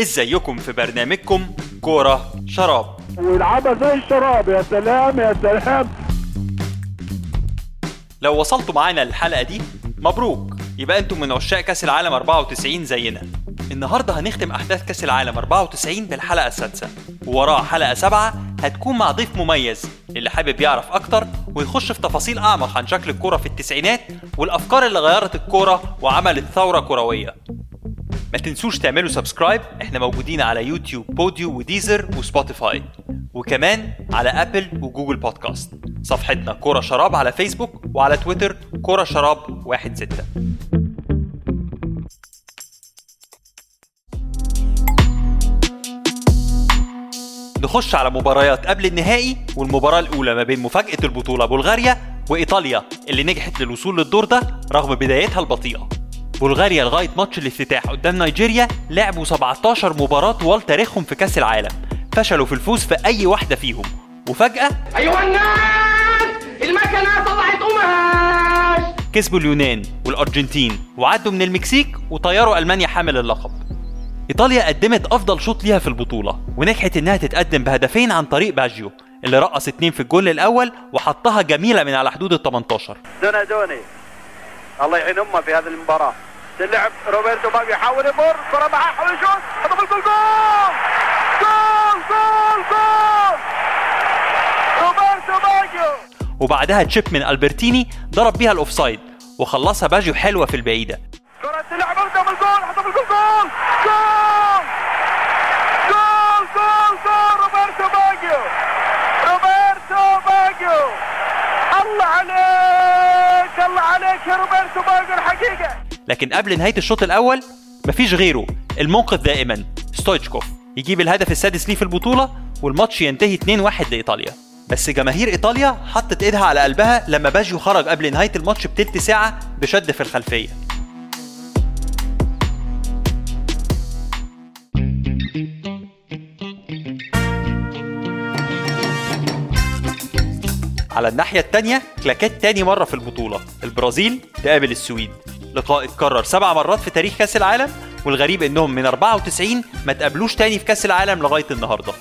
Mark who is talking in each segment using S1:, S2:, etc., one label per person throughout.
S1: ازيكم في برنامجكم كورة شراب.
S2: ويلعبها زي الشراب يا سلام يا سلام.
S1: لو وصلتوا معانا للحلقة دي مبروك. يبقى أنتم من عشاق كأس العالم 94 زينا. النهارده هنختم أحداث كأس العالم 94 بالحلقة السادسة. ووراها حلقة سبعة هتكون مع ضيف مميز اللي حابب يعرف أكتر ويخش في تفاصيل أعمق عن شكل الكورة في التسعينات والأفكار اللي غيرت الكورة وعملت ثورة كروية. ما تنسوش تعملوا subscribe إحنا موجودين على يوتيوب ب Podeo و Deezer و Spotify وكمان على Apple و Google Podcast صفحتنا كورة شراب على فيسبوك وعلى تويتر كورة شراب واحد ستة. نخش على مباريات قبل النهائي والمباراة الأولى ما بين مفاجأة البطولة بلغاريا وإيطاليا اللي نجحت للوصول للدور ده رغم بدايتها البطيئة. بلغاريا لغاية ماتش الافتتاح قدام نيجيريا لعبوا 17 مباراة طوال تاريخهم في كأس العالم. فشلوا في الفوز في أي واحدة فيهم. وفجأة
S3: أيها الناس المكنة طلعت قماش.
S1: كسبوا اليونان والأرجنتين وعدوا من المكسيك وطيروا ألمانيا حامل اللقب. إيطاليا قدمت أفضل شوط ليها في البطولة ونجحت إنها تتقدم بهدفين عن طريق باجيو اللي رقص اتنين في الجول الأول وحطها جميلة من على حدود ال 18
S4: دونادوني الله يعين أمة في هذه المباراة. تلعب روبرتو باجيو يحاول يمر. كرة معاه حاول يشوط. هدف الجول. جول جول جول. جول روبرتو باجيو
S1: وبعدها chip من ألبرتيني ضرب بيها ال offside وخلصها باجيو حلوة في البعيدة.
S4: كرة تلعب قدام الجول هدف الجول. جول جول جول جول جول. روبرتو باجيو روبرتو باجيو الله عليك الله عليك يا روبرتو باجيو الحقيقة.
S1: لكن قبل نهاية الشوط الأول مفيش غيره المنقذ دائما ستويتشكوف. يجيب الهدف السادس ليه في البطولة والماتش ينتهي 2-1 لإيطاليا. بس جماهير إيطاليا حطت إيدها على قلبها لما باجيو خرج قبل نهاية الماتش بتلت ساعة بشد في الخلفية. على الناحية التانية كلاكات تاني مرة في البطولة البرازيل تقابل السويد. لقاء اتكرر سبع مرات في تاريخ كأس العالم والغريب إنهم من 94 ما تقابلوش تاني في كأس العالم لغاية النهاردة.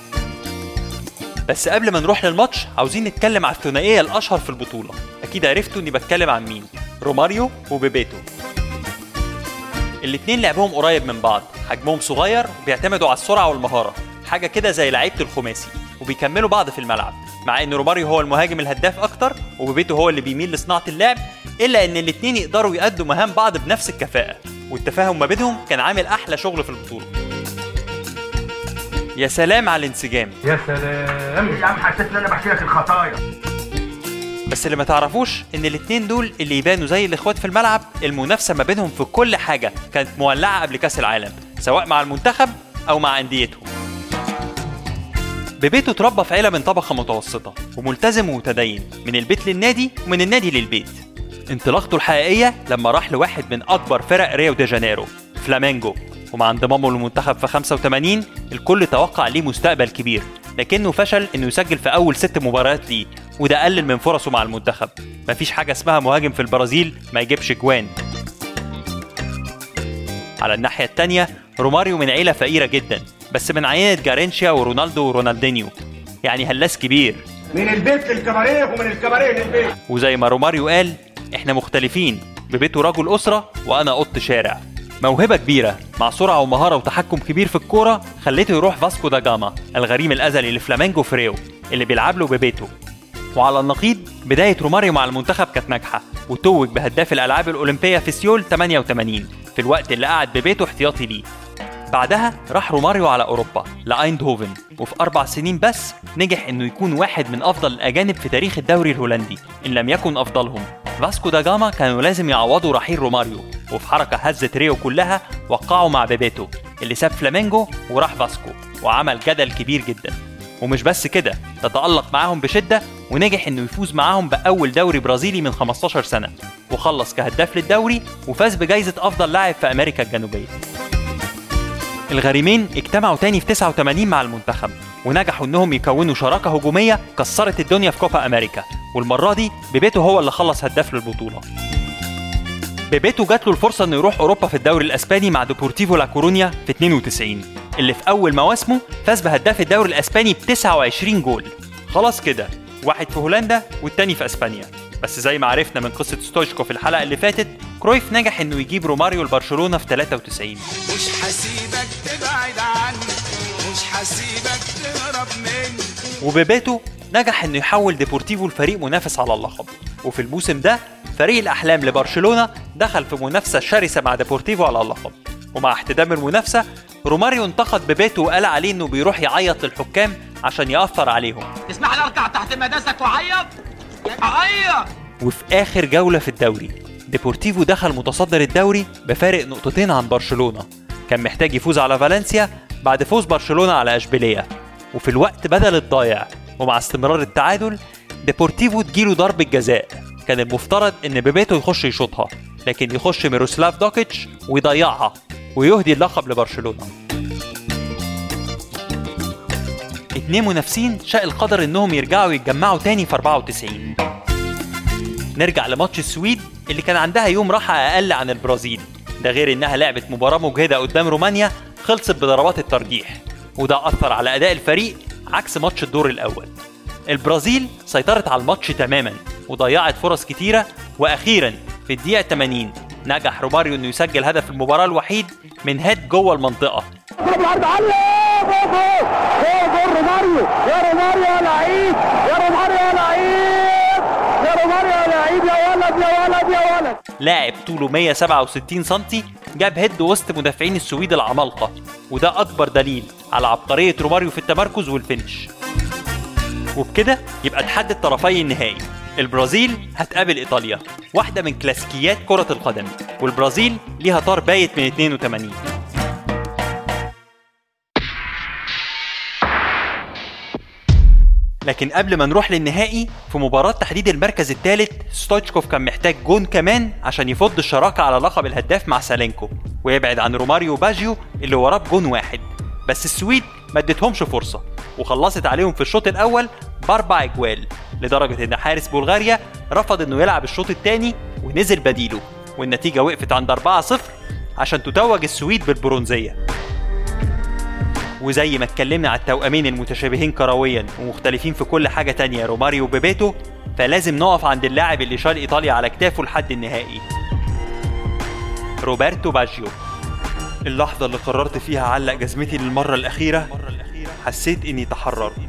S1: بس قبل ما نروح للماتش عاوزين نتكلم على الثنائية الأشهر في البطولة. أكيد عرفتوا إني بتكلم عن مين؟ روماريو وبيبيتو. الاتنين لعبهم قريب من بعض حجمهم صغير وبيعتمدوا على السرعة والمهارة حاجة كده زي لعيبة الخماسي وبيكملوا بعض في الملعب. مع إن روماريو هو المهاجم الهداف أكتر وبيبيتو هو اللي بيميل لصناعة اللعب إلا إن الاتنين يقدروا يأدوا مهام بعض بنفس الكفاءة والتفاهم ما بينهم كان عامل أحلى شغل في البطولة. يا سلام على الانسجام.
S5: يا سلام. يا عم حسيت إن أنا بحكي لك الخطايا.
S1: بس اللي ما تعرفوش إن الاتنين دول اللي يبانوا زي الإخوات في الملعب المنافسة ما بينهم في كل حاجة كانت مولعة قبل كأس العالم سواء مع المنتخب أو مع أنديتهم. بيبيتو اتربى في عيلة من طبقة متوسطة وملتزم ومتدين من البيت للنادي ومن النادي للبيت. انطلاقته الحقيقية لما راح لواحد من أكبر فرق ريو دي جانيرو فلامينجو. ومع انضمامه للمنتخب في 85 الكل توقع ليه مستقبل كبير لكنه فشل إنه يسجل في أول ست مباريات ليه وده قلل من فرصه مع المنتخب. مفيش حاجة اسمها مهاجم في البرازيل ما يجيبش جوان. على الناحية التانية روماريو من عيلة فقيرة جدا. بس من عينة جارينشيا ورونالدو ورونالدينيو. يعني هلاس كبير.
S5: من البيت للكباريه ومن الكباريه للبيت.
S1: وزي ما روماريو قال إحنا مختلفين. بيبيتو رجل أسرة وأنا قط شارع. موهبة كبيرة مع سرعة ومهارة وتحكم كبير في الكورة خليته يروح فاسكو دا جاما الغريم الأزلي لفلامينجو في ريو اللي بيلعب له بيبيتو. وعلى النقيض بداية روماريو مع المنتخب كانت ناجحة وتوج بهداف الألعاب الأولمبية في سيول 88 في الوقت اللي قعد بيبيتو احتياطي ليه. بعدها راح روماريو على أوروبا لأيندهوفن وفي أربع سنين بس نجح إنه يكون واحد من أفضل الأجانب في تاريخ الدوري الهولندي إن لم يكن أفضلهم. فاسكو دا جاما كانوا لازم يعوضوا رحيل روماريو وفي حركة هزت ريو كلها وقعوا مع بيبيتو اللي ساب فلامينجو وراح فاسكو وعمل جدل كبير جدا. ومش بس كده ده تألق معاهم بشدة ونجح إنه يفوز معاهم بأول دوري برازيلي من 15 سنة. وخلص كهداف للدوري وفاز بجائزة أفضل لاعب في أمريكا الجنوبية. الغريمين اجتمعوا تاني في 89 مع المنتخب ونجحوا إنهم يكونوا شراكة هجومية كسرت الدنيا في كوبا أمريكا والمرة دي بيبيتو هو اللي خلص هداف للبطولة. بيبيتو جات له الفرصة إنه يروح أوروبا في الدوري الإسباني مع ديبورتيفو لا كورونيا في 92 اللي في أول مواسمه فاز بهداف الدوري الأسباني ب 29 جول. خلاص كده واحد في هولندا والتاني في أسبانيا. بس زي ما عرفنا من قصة ستويتشكوف في الحلقة اللي فاتت كرويف نجح إنه يجيب روماريو لبرشلونة في 93
S6: هسيبك تهرب مني.
S1: وبيبيتو نجح إنه يحول ديبورتيفو لفريق منافس على اللقب وفي الموسم ده فريق الأحلام لبرشلونة دخل في منافسة شرسة مع ديبورتيفو على اللقب ومع احتدام المنافسة روماريو انتقد بيبيتو وقال عليه إنه بيروح يعيط للحكام عشان يأثر عليهم.
S3: تسمح لي أركع تحت مداسك وأعيط؟ أعيط!
S1: وفي آخر جولة في الدوري ديبورتيفو دخل متصدر الدوري بفارق نقطتين عن برشلونة. كان محتاج يفوز على فالنسيا بعد فوز برشلونة على إشبيلية. وفي الوقت بدل الضايع ومع استمرار التعادل ديبورتيفو تجيله ضربة جزاء. كان المفترض إن بيبيتو يخش يشوطها لكن يخش ميروسلاف دوكيتش ويضيعها ويهدي اللقب لبرشلونة. اتنين منافسين شاء القدر إنهم يرجعوا يتجمعوا تاني في 94 نرجع لماتش السويد اللي كان عندها يوم راحة أقل عن البرازيل. ده غير إنها لعبت مباراة مجهدة قدام رومانيا خلصت بضربات الترجيح وده أثر على أداء الفريق عكس ماتش الدور الأول. البرازيل سيطرت على الماتش تماما وضيعت فرص كتيرة وأخيرا في الدقيقة 80 نجح روماريو إنه يسجل هدف المباراة الوحيد من هيد جوه المنطقة.
S2: روماريو. يا روماريو يا لعيب! يا روماريو يا لعيب! روماريو يا لعيب يا ولد يا ولد يا ولد.
S1: لاعب طوله 167 سم جاب هيد وسط مدافعين السويد العمالقة. وده أكبر دليل على عبقرية روماريو في التمركز وال finish. وبكده يبقى تحدد طرفي النهائي. البرازيل هتقابل إيطاليا واحدة من كلاسيكيات كرة القدم. والبرازيل ليها طار بايت من 82 لكن قبل ما نروح للنهائي في مباراة تحديد المركز الثالث ستويتشكوف كان محتاج جون كمان عشان يفض الشراكة على لقب الهداف مع سالينكو ويبعد عن روماريو باجيو اللي وراه بجون واحد. بس السويد ما ادتهمش فرصة وخلصت عليهم في الشوط الأول بأربع أجوال لدرجة إن حارس بلغاريا رفض إنه يلعب الشوط الثاني ونزل بديله والنتيجة وقفت عند 4-0 عشان تتوج السويد بالبرونزية. وزي ما اتكلمنا على التوأمين المتشابهين كرويا ومختلفين في كل حاجة تانية روماريو وبيبيتو فلازم نقف عند اللاعب اللي شال إيطاليا على كتافه لحد النهائي. روبرتو باجيو. اللحظة اللي قررت فيها أعلق جزمتي للمرة الأخيرة حسيت إني تحررت.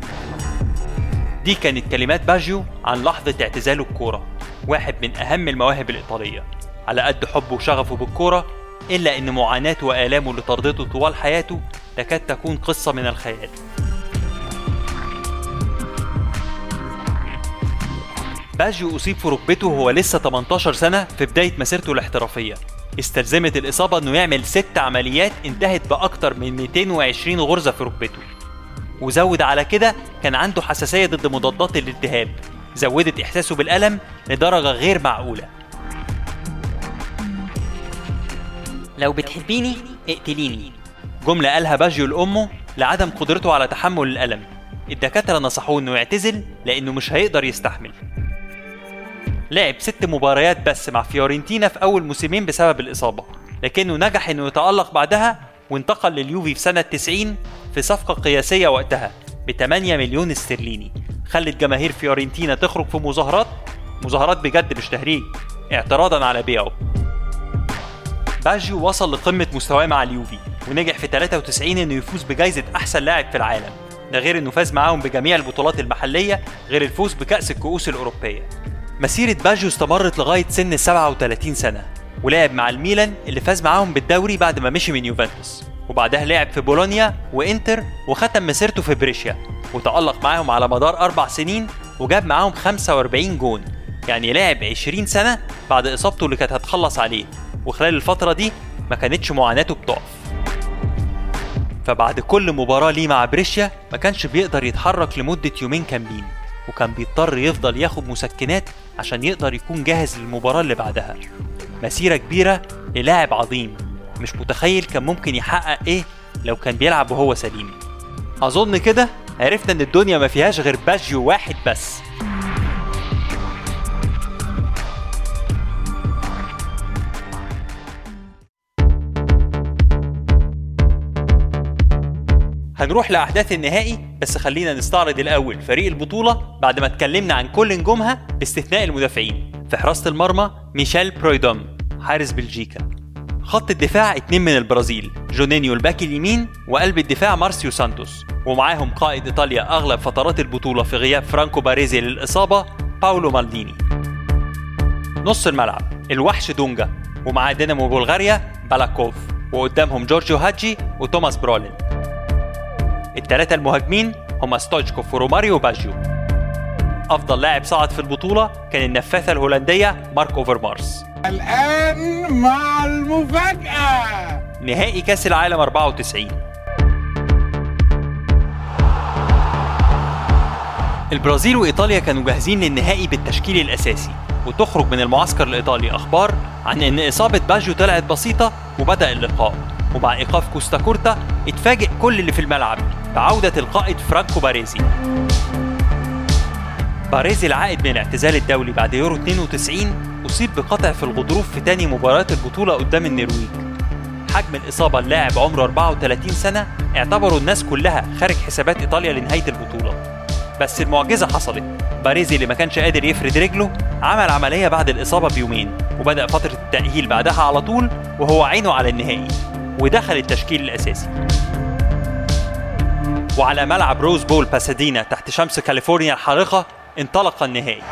S1: دي كانت كلمات باجيو عن لحظة اعتزاله الكورة واحد من أهم المواهب الإيطالية. على قد حبه وشغفه بالكورة إلا إن معاناته وآلامه اللي طردته طوال حياته تكاد تكون قصة من الخيال. باجيو أصيب في ركبته وهو لسه 18 سنة في بداية مسيرته الاحترافية. استلزمت الإصابة إنه يعمل ست عمليات انتهت بأكتر من 220 غرزة في ركبته. وزود على كده كان عنده حساسية ضد مضادات الالتهاب. زودت إحساسه بالألم لدرجة غير معقولة. لو بتحبيني اقتليني. جملة قالها باجيو لأمه لعدم قدرته على تحمل الألم. الدكاترة نصحوه إنه يعتزل لأنه مش هيقدر يستحمل. لعب ست مباريات بس مع فيورنتينا في أول موسمين بسبب الإصابة لكنه نجح إنه يتألق بعدها وانتقل لليوفي في سنة 90 في صفقة قياسية وقتها ب 8 مليون استرليني. خلت جماهير فيورنتينا تخرج في مظاهرات مظاهرات بجد مش تهريج اعتراضا على بيعه. باجيو وصل لقمة مستواه مع اليوفي. ونجح في 93 إنه يفوز بجائزة أحسن لاعب في العالم. ده غير إنه فاز معاهم بجميع البطولات المحلية غير الفوز بكأس الكؤوس الأوروبية. مسيرة باجيو استمرت لغاية سن 37 سنة ولعب مع الميلان اللي فاز معاهم بالدوري بعد ما مشي من يوفنتوس. وبعدها لعب في بولونيا وإنتر وختم مسيرته في بريشيا. وتألق معاهم على مدار أربع سنين وجاب معاهم 45 جون. يعني لعب 20 سنة بعد إصابته اللي كانت هتخلص عليه. وخلال الفترة دي ما كانتش معاناته بتقف. فبعد كل مباراة ليه مع بريشيا ما كانش بيقدر يتحرك لمدة يومين كاملين وكان بيضطر يفضل ياخد مسكنات عشان يقدر يكون جاهز للمباراة اللي بعدها. مسيرة كبيرة للاعب عظيم مش متخيل كان ممكن يحقق إيه لو كان بيلعب وهو سليم. أظن كده عرفنا إن الدنيا ما فيهاش غير باجيو واحد بس. هنروح لأحداث النهائي بس خلينا نستعرض الأول. فريق البطولة بعد ما اتكلمنا عن كل نجومها باستثناء المدافعين. في حراسة المرمى ميشيل برودوم حارس بلجيكا. خط الدفاع اتنين من البرازيل جورجينيو الباك اليمين وقلب الدفاع مارسيو سانتوس. ومعاهم قائد إيطاليا أغلب فترات البطولة في غياب فرانكو باريزي للإصابة باولو مالديني. نص الملعب الوحش دونجا. ومعاه دينامو بلغاريا بالاكوف. وقدامهم جورجي هاجي وتوماس برولين. الثلاثة المهاجمين هما ستوجكوف وروماريو باجيو أفضل لاعب صعد في البطولة كان النفاثة الهولندية مارك أوفرمارس
S7: الآن مع المفاجأة.
S1: نهائي كأس العالم 94 البرازيل وإيطاليا كانوا جاهزين للنهائي بالتشكيل الأساسي وتخرج من المعسكر الإيطالي أخبار عن إن إصابة باجيو طلعت بسيطة وبدأ اللقاء ومع إيقاف كوستا كورتا اتفاجئ كل اللي في الملعب. بعودة القائد فرانكو باريزي. باريزي العائد من الاعتزال الدولي بعد يورو 92 أصيب بقطع في الغضروف في تاني مباراة البطولة قدام النرويج. حجم الإصابة اللاعب عمره 34 سنة اعتبروا الناس كلها خارج حسابات إيطاليا لنهاية البطولة. بس المعجزة حصلت. باريزي اللي ما كانش قادر يفرد رجله عمل عملية بعد الإصابة بيومين وبدأ فترة التأهيل بعدها على طول وهو عينه على النهائي ودخل التشكيل الأساسي. وعلى ملعب روز بول باسادينا تحت شمس كاليفورنيا الحارقة انطلق النهائي.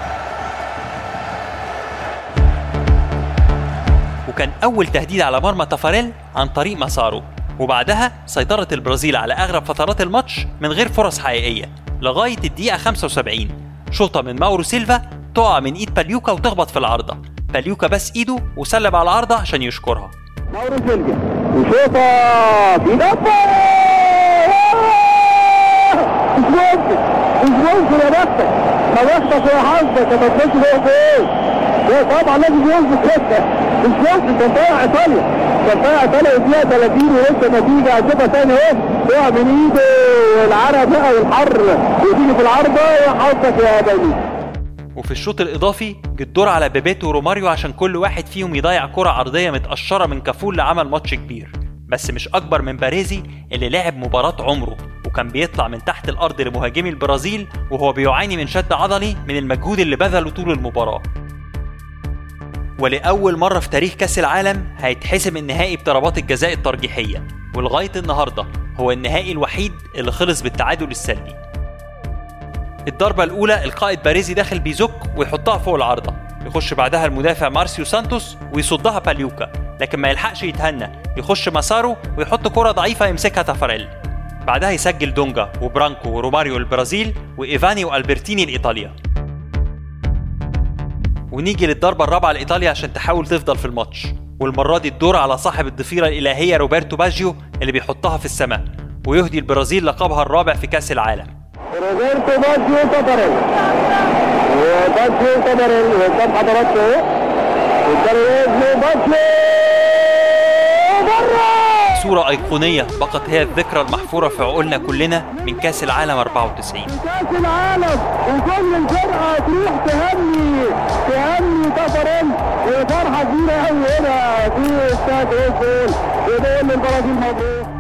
S1: وكان أول تهديد على مرمى تافاريل عن طريق ماسارو وبعدها سيطرت البرازيل على أغلب فترات الماتش من غير فرص حقيقية لغاية الدقيقة 75 شوطة من ماورو سيلفا تقع من إيد باليوكا وتخبط في العارضة. باليوكا باس إيده وسلم على العارضة عشان يشكرها.
S2: ماورو سيلفا. وشوطة في دفة مش ممكن يا بختك بختك يا حظك ما تبصش فوق لا طبعا لازم ينزل كده مش ممكن ده طالع ايطاليا. ده طالع ايطاليا الدقيقة 30 ولسه نتيجة هتشوفها تاني اهو. تقع من ايده العرق بقى والحر. وتيجي في العارضة يا حظك يا بني.
S1: وفي الشوط الإضافي جه الدور على بيبيتو وروماريو عشان كل واحد فيهم يضيع كرة عرضية متقشرة من كافو اللي عمل ماتش كبير. بس مش أكبر من باريزي اللي لعب مباراة عمره. وكان بيطلع من تحت الأرض لمهاجمي البرازيل وهو بيعاني من شد عضلي من المجهود اللي بذله طول المباراة. ولأول مرة في تاريخ كأس العالم هيتحسم النهائي بضربات الجزاء الترجيحية. ولغاية النهاردة هو النهائي الوحيد اللي خلص بالتعادل السلبي. الضربة الأولى القائد باريزي داخل بيزك ويحطها فوق العارضة. يخش بعدها المدافع مارسيو سانتوس ويصدها باليوكا. لكن ما يلحقش يتهنى يخش ماسارو ويحط كرة ضعيفة يمسكها تافاريل. بعدها يسجل دونجا وبرانكو وروماريو البرازيل وإيفاني وألبرتيني لإيطاليا ونيجي للضربة الرابعة لإيطاليا عشان تحاول تفضل في الماتش. والمرة دي الدور على صاحب الضفيرة الإلهية روبرتو باجيو اللي بيحطها في السماء ويهدي البرازيل لقبها الرابع في كأس العالم.
S2: روبرتو باجيو تافاريل وباجيو تافاريل قدام والدريز باجيو. بره
S1: صورة أيقونية بقت هي الذكرى المحفورة في عقولنا كلنا من كأس العالم 94
S2: كأس العالم وكل الفرقة تروح تهني تهني تافاريل وفرحة كبيرة قوي هنا في استاد للبرازيل مبروك.